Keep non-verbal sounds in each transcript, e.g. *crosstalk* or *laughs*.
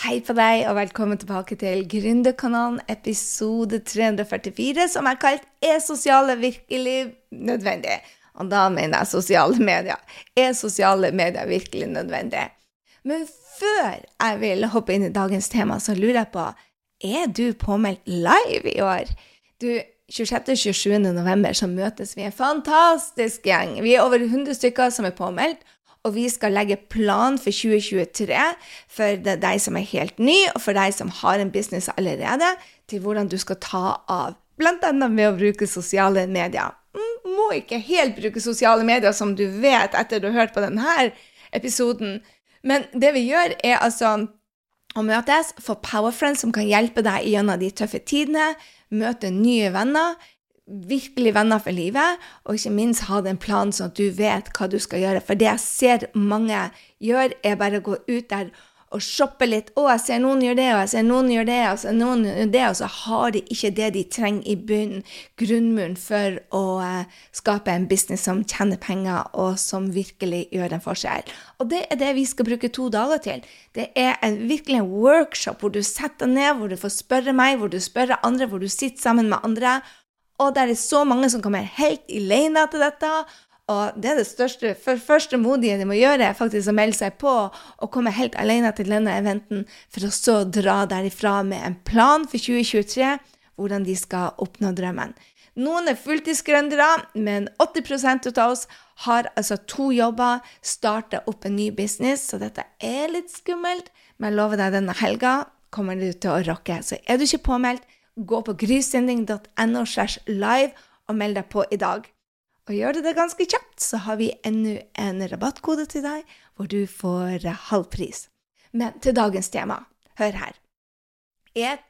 Hei på deg, og velkommen tilbake til Gründerkanalen, episode 344, som er kalt Er sosiale virkelig nødvendig? Og da mener jeg sosiale medier. Er sosiale medier virkelig nødvendig? Men før jeg vil hoppe inn i dagens tema, så lurer jeg på Er du påmeldt live i år? Du, 26.-27. november så møtes vi en fantastisk gjeng. Vi er over 100 stykker som er påmeldt, og vi skal legge plan for 2023 for deg som er helt ny, og for deg som har en business allerede, til hvordan du skal ta av, bl.a. med å bruke sosiale medier. Mm, må ikke helt bruke sosiale medier, som du vet etter du har hørt på denne episoden, men det vi gjør, er altså å møtes, få powerfriends som kan hjelpe deg gjennom de tøffe tidene, møte nye venner, virkelig venner for livet, og ikke minst ha den planen sånn at du vet hva du skal gjøre. For det jeg ser mange gjør, er bare å gå ut der og shoppe litt. 'Å, jeg ser noen gjør det, og jeg ser noen gjør det, og så noen gjør det', og så har de ikke det de trenger i bunnen, grunnmuren, for å eh, skape en business som tjener penger, og som virkelig gjør en forskjell. Og det er det vi skal bruke to dager til. Det er en, virkelig en workshop hvor du setter deg ned, hvor du får spørre meg, hvor du spør andre, hvor du sitter sammen med andre og det er så mange som kommer helt alene til dette. Og det er det største, for første modige de må gjøre, er faktisk å melde seg på og komme helt alene til denne eventen, for å så dra derifra med en plan for 2023, hvordan de skal oppnå drømmen. Noen er fulltidsgründere, men 80% av oss har altså to jobber, starter opp en ny business, så dette er litt skummelt. Men jeg lover deg, denne helga kommer du til å rocke. Så er du ikke påmeldt, gå på grysynding.no live og meld deg på i dag. Og gjør du det ganske kjapt, så har vi enda en rabattkode til deg, hvor du får halv pris. Men til dagens tema, hør her. Er,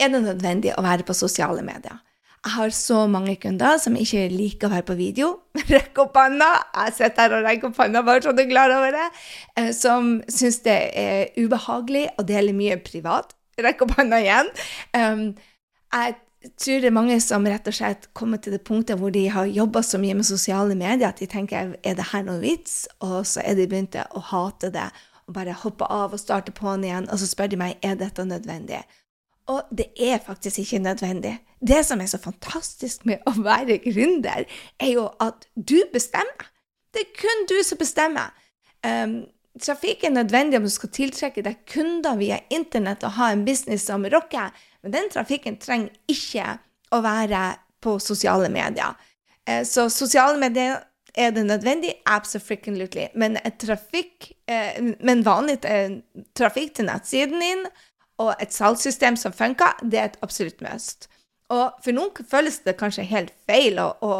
det nødvendig å være på sosiale medier? Jeg har så mange kunder som ikke liker å være på video. *laughs* Rekk opp hånda! Jeg sitter her og rekker opp hånda bare så du er klar over det. Eh, som syns det er ubehagelig å dele mye privat. Rekk opp hånda igjen. Um, jeg tror det er mange som rett og slett kommer til det punktet hvor de har jobba så mye med sosiale medier at de tenker er det her noen vits, og så er de begynt å hate det og bare hoppe av og starte på'n igjen, og så spør de meg er dette nødvendig. Og det er faktisk ikke nødvendig. Det som er så fantastisk med å være gründer, er jo at du bestemmer. Det er kun du som bestemmer. Um, trafikk er nødvendig om du skal tiltrekke deg kunder via internett og ha en business som rocker, men den trafikken trenger ikke å være på sosiale medier. Eh, så sosiale medier er det nødvendig? Absolutely. Men, trafikk, eh, men vanlig eh, trafikk til nettsiden din og et salgssystem som funker, det er et absolutt must. Og for noen føles det kanskje helt feil å, å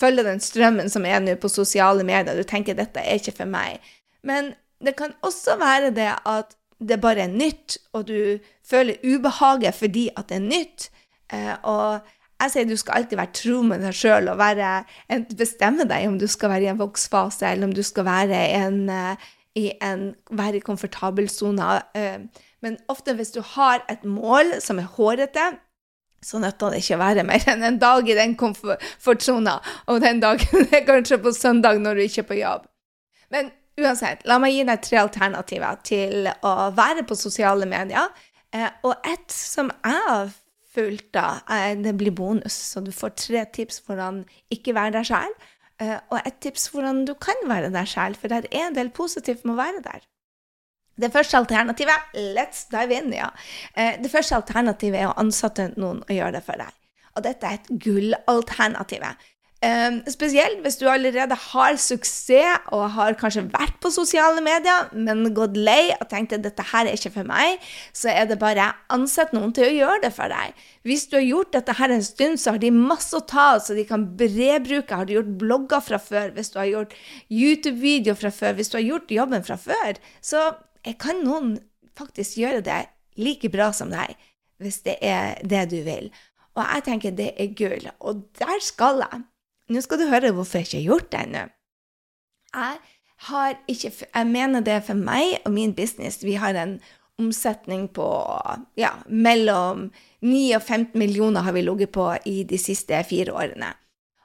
følge den strømmen som er nå på sosiale medier. Du tenker dette er ikke for meg. Men det kan også være det at det bare er nytt, og du føler ubehaget fordi at det er nytt. Eh, og jeg sier du skal alltid være tro med deg sjøl og være, bestemme deg om du skal være i en voksfase, eller om du skal være en, uh, i en være i komfortabel sone. Eh, men ofte hvis du har et mål som er hårete, så nytter det ikke å være mer enn en dag i den komfortsona, og den dagen *laughs* er kanskje på søndag når du ikke er på jobb. Men Uansett, la meg gi deg tre alternativer til å være på sosiale medier. Eh, og ett som jeg har fulgt av, det blir bonus. Så du får tre tips hvordan ikke være deg sjæl, eh, og ett tips hvordan du kan være deg sjæl, for det er en del positivt med å være der. Det første alternativet let's dive in, ja. Eh, det første alternativet er å ansette noen og gjøre det for deg. Og dette er et gullalternativet. Um, spesielt hvis du allerede har suksess og har kanskje vært på sosiale medier, men gått lei og tenkt at dette her er ikke for meg, så er det bare ansett noen til å gjøre det for deg. Hvis du har gjort dette her en stund, så har de masse å ta av, så de kan brebruke. Har du gjort blogger fra før, hvis du har gjort YouTube-videoer fra før, hvis du har gjort jobben fra før, så kan noen faktisk gjøre det like bra som deg, hvis det er det du vil. Og jeg tenker det er gull. Og der skal jeg. Nå skal du høre hvorfor jeg ikke har gjort det ennå. Jeg har ikke Jeg mener det for meg og min business. Vi har en omsetning på ja, mellom 9 og 15 millioner har vi ligget på i de siste fire årene.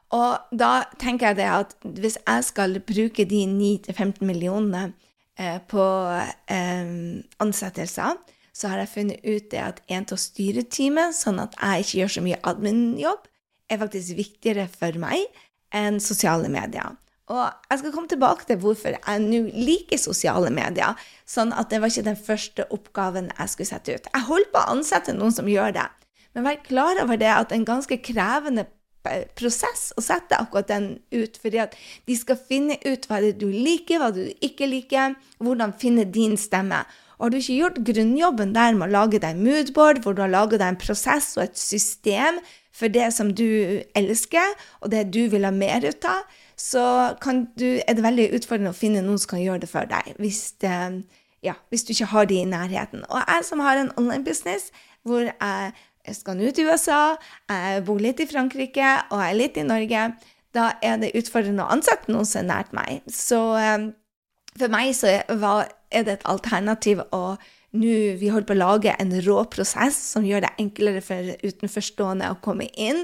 Og da tenker jeg det at hvis jeg skal bruke de 9-15 millionene eh, på eh, ansettelser, så har jeg funnet ut det at en til å styre teamet, sånn at jeg ikke gjør så mye admin-jobb, er faktisk viktigere for meg enn sosiale medier. Og jeg skal komme tilbake til hvorfor jeg nå liker sosiale medier. Sånn at det var ikke den første oppgaven jeg skulle sette ut. Jeg holder på å ansette noen som gjør det. Men vær klar over det at en ganske krevende prosess å sette akkurat den ut. fordi at de skal finne ut hva det du liker, hva du ikke liker, hvordan finne din stemme. Og har du ikke gjort grunnjobben der med å lage deg moodboard, hvor du har laget deg en prosess og et system for det som du elsker, og det du vil ha mer ut av, så du, er det veldig utfordrende å finne noen som kan gjøre det for deg, hvis, det, ja, hvis du ikke har de i nærheten. Og jeg som har en online business hvor jeg jeg skal nå til USA, jeg bor litt i Frankrike og jeg er litt i Norge. Da er det utfordrende å ansette noen som er nært meg. Så um, for meg så er det et alternativ å nå Vi holder på å lage en rå prosess som gjør det enklere for utenforstående å komme inn.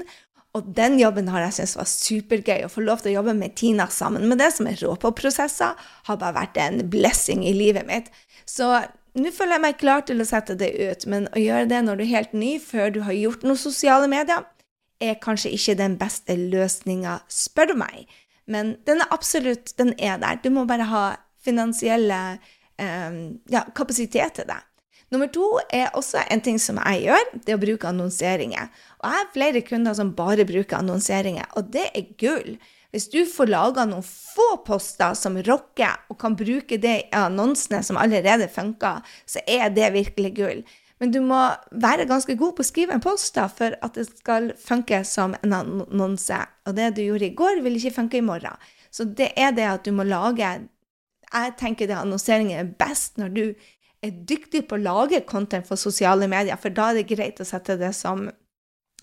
Og den jobben har jeg syntes var supergøy. Å få lov til å jobbe med Tina sammen med det som er rå på prosesser, har bare vært en blessing i livet mitt. Så nå føler jeg meg klar til å sette det ut, men å gjøre det når du er helt ny, før du har gjort noen sosiale medier, er kanskje ikke den beste løsninga, spør du meg. Men den er absolutt den er der. Du må bare ha finansielle ja, kapasitet til det. Nummer to er også en ting som jeg gjør, det er å bruke annonseringer. Og jeg har flere kunder som bare bruker annonseringer, og det er gull. Hvis du får laga noen få poster som rocker, og kan bruke det i annonsene som allerede funker, så er det virkelig gull. Men du må være ganske god på å skrive en post da, for at det skal funke som en annonse. Og det du gjorde i går, vil ikke funke i morgen. Så det er det at du må lage Jeg tenker det annonsering er best når du er dyktig på å lage content for sosiale medier, for da er det greit å sette det som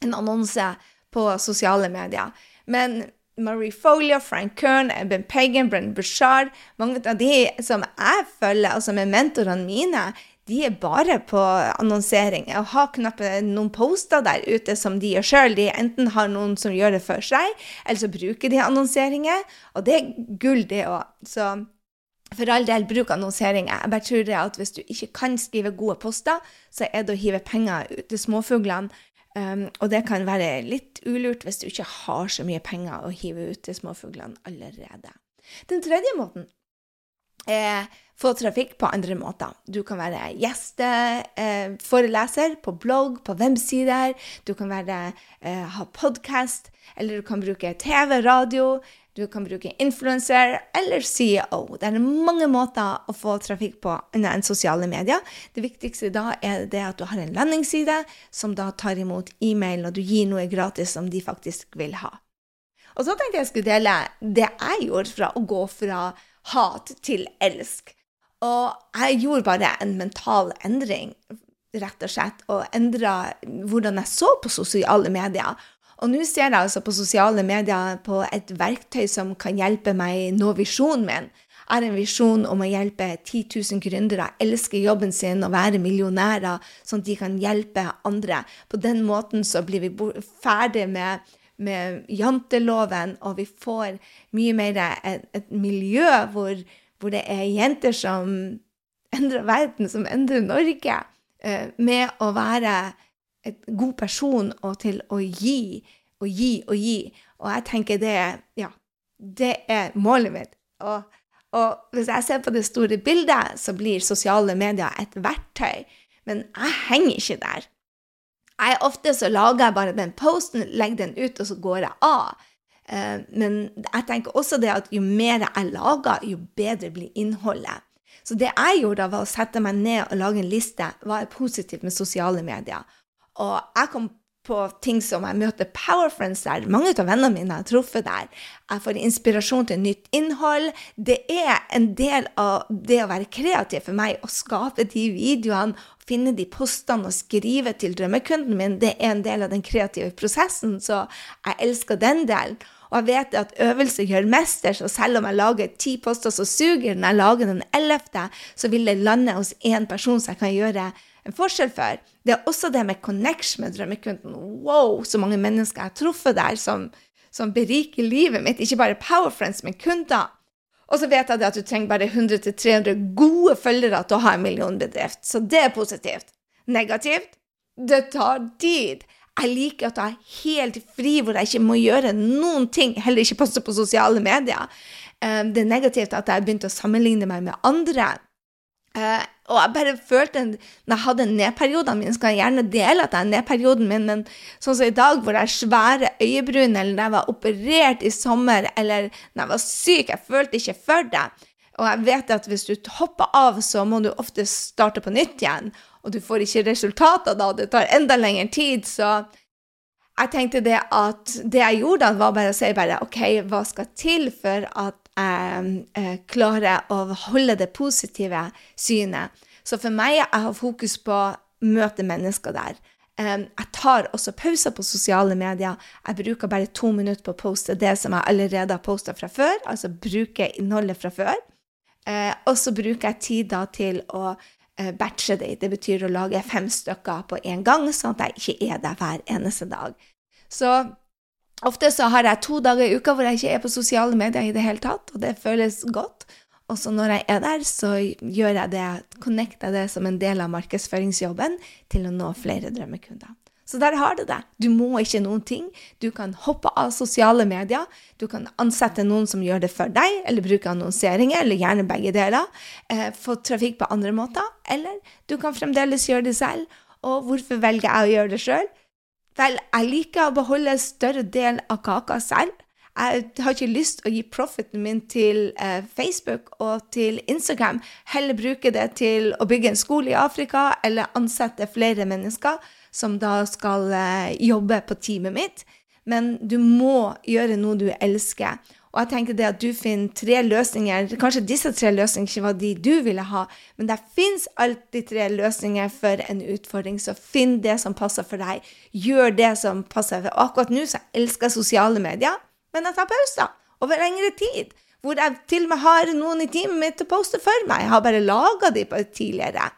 en annonse på sosiale medier. Men Marie Folia, Frank Kern, Ben Pagan, Brennan Bushard Mange av de som jeg følger, og som er mentorene mine, de er bare på annonsering. Jeg har knapt noen poster der ute som de gjør sjøl. De enten har noen som gjør det for seg, eller så bruker de annonseringer. Og det er gull, det òg. Så for all del, bruk annonseringer. Jeg bare tror det at hvis du ikke kan skrive gode poster, så er det å hive penger ut til småfuglene Um, og det kan være litt ulurt hvis du ikke har så mye penger å hive ut til småfuglene allerede. Den tredje måten er få trafikk på andre måter. Du kan være gjesteforeleser eh, på blogg, på websider. Du kan være, eh, ha podkast, eller du kan bruke TV, radio. Du kan bruke influencer eller CEO. Det er mange måter å få trafikk på enn sosiale medier. Det viktigste da er det at du har en landingsside som da tar imot e-mail, og du gir noe gratis som de faktisk vil ha. Og så tenkte jeg skulle dele det jeg gjorde fra å gå fra hat til elsk. Og jeg gjorde bare en mental endring, rett og slett, og endra hvordan jeg så på sosiale medier. Og nå ser jeg altså på sosiale medier på et verktøy som kan hjelpe meg nå visjonen min. Jeg har en visjon om å hjelpe 10 000 gründere elske jobben sin og være millionærer, sånn at de kan hjelpe andre. På den måten så blir vi ferdig med, med janteloven, og vi får mye mer et, et miljø hvor, hvor, det er jenter som endrer verden, som endrer Norge, eh, med å være en god person og til å gi og gi og gi. Og jeg tenker det ja, det er målet mitt. Og, og, hvis jeg ser på det store bildet, så blir sosiale medier et verktøy. Men jeg henger ikke der. Jeg Ofte så lager jeg bare den posten, legger den ut, og så går jeg av. Uh, men jeg tenker også det at jo mer jeg lager, jo bedre blir innholdet. Så det jeg gjorde, da, var å sette meg ned og lage en liste. Hva er positivt med sosiale medier? Og jeg kom på ting som jeg møter powerfriends der. Mange av vennene mine har truffet der. Jeg får inspirasjon til nytt innhold. Det er en del av det å være kreativ for meg, å skape de videoene, finne de postene og skrive til drømmekunden min. Det er en del av den kreative prosessen, så jeg elsker den delen. Og jeg vet at øvelse gjør mester, så selv om jeg lager ti poster som suger når jeg lager den ellevte, så vil det lande hos én person som jeg kan gjøre en forskjell for. Det er også det med connection med drømmekunden. Wow, så mange mennesker jeg har truffet der som, som beriker livet mitt. Ikke bare powerfriends, men kunder. Og så vet jeg at du trenger bare 100-300 gode følgere til å ha en millionbedrift, så det er positivt. Negativt? Det tar tid. Jeg liker at jeg er helt fri, hvor jeg ikke må gjøre noen ting, heller ikke passe på sosiale medier. Eh, det er negativt at jeg har begynt å sammenligne meg med andre. Og jeg bare følte, når jeg hadde nedperiodene mine, skal jeg gjerne dele at jeg har nedperioden min, men sånn som i dag, hvor jeg har svære øyebryn, eller når jeg var operert i sommer, eller når jeg var syk, jeg følte ikke for det. Og jeg vet at hvis du hopper av, så må du ofte starte på nytt igjen, og du får ikke resultater da, det tar enda lengre tid, så jeg tenkte det at det jeg gjorde var bare å si bare OK, hva skal til for at jeg eh, klarer å holde det positive synet. Så for meg jeg har fokus på å møte mennesker der. Jeg tar også pauser på sosiale medier. Jeg bruker bare to minutter på å poste det som jeg allerede har posta fra før, altså bruker innholdet fra før. Eh, og så bruker jeg tid da til å eh, batche det. Det betyr å lage fem stykker på en gang, sånn at jeg ikke er der hver eneste dag. Så Ofte så har jeg to dager i uka hvor jeg ikke er på sosiale medier i det hele tatt, og det føles godt. Og så når jeg er der, så gjør jeg det, connecter det som en del av markedsføringsjobben til å nå flere drømmekunder. Så der har du det. Du må ikke noen ting. Du kan hoppe av sosiale medier. Du kan ansette noen som gjør det for deg, eller bruke annonseringer, eller gjerne begge deler. Eh, få trafikk på andre måter. Eller du kan fremdeles gjøre det selv. Og hvorfor velger jeg å gjøre det sjøl? Vel, jeg liker å beholde større del av kaka selv. Jeg har ikke lyst å gi profiten min til eh, Facebook og til Instagram. Heller bruke det til å bygge en skole i Afrika eller ansette flere mennesker som da skal eh, jobbe på teamet mitt. Men du må gjøre noe du elsker. Og jeg tenker det at du finner tre løsninger Kanskje disse tre løsningene ikke var de du ville ha, men det fins alltid tre løsninger for en utfordring, så finn det som passer for deg. Gjør det som passer. For akkurat nå så elsker jeg sosiale medier, men jeg tar pauser over lengre tid. Hvor jeg til og med har noen i teamet mitt til å poste for meg. Jeg har bare laga de tidligere.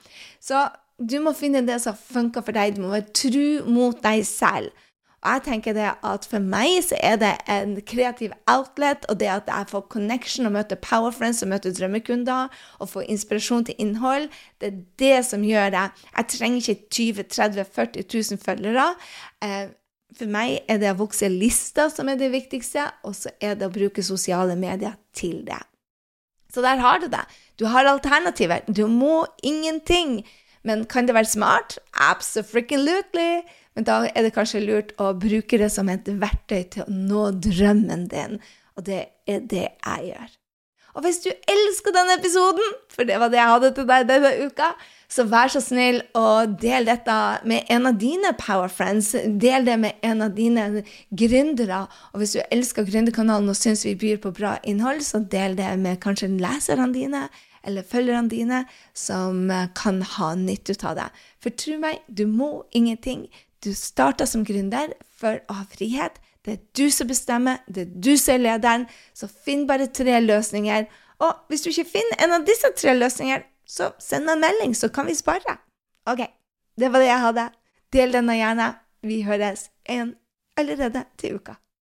Så du må finne det som funker for deg. Du må være tru mot deg selv. Og jeg tenker det at for meg så er det en kreativ outlet, og det at jeg får connection og møter power friends og møter drømmekunder og får inspirasjon til innhold, det er det som gjør det. Jeg trenger ikke 20 30 40 000 følgere. Eh, for meg er det å vokse lista som er det viktigste, og så er det å bruke sosiale medier til det. Så der har du det. Du har alternativer. Du må ingenting. Men kan det være smart? Absolutely. Men da er det kanskje lurt å bruke det som et verktøy til å nå drømmen din. Og det er det jeg gjør. Og hvis du elsker denne episoden, for det var det jeg hadde til deg denne uka, så vær så snill og del dette med en av dine power friends. Del det med en av dine gründere. Og hvis du elsker Gründerkanalen og syns vi byr på bra innhold, så del det med kanskje leserne dine eller følgerne dine som kan ha nytte av det. For tro meg, du må ingenting. Du starta som gründer for å ha frihet. Det er du som bestemmer, det er du som er lederen. Så finn bare tre løsninger. Og hvis du ikke finner en av disse tre løsningene, så send meg en melding, så kan vi spare. Ok, det var det jeg hadde. Del denne gjerne. Vi høres en allerede til uka.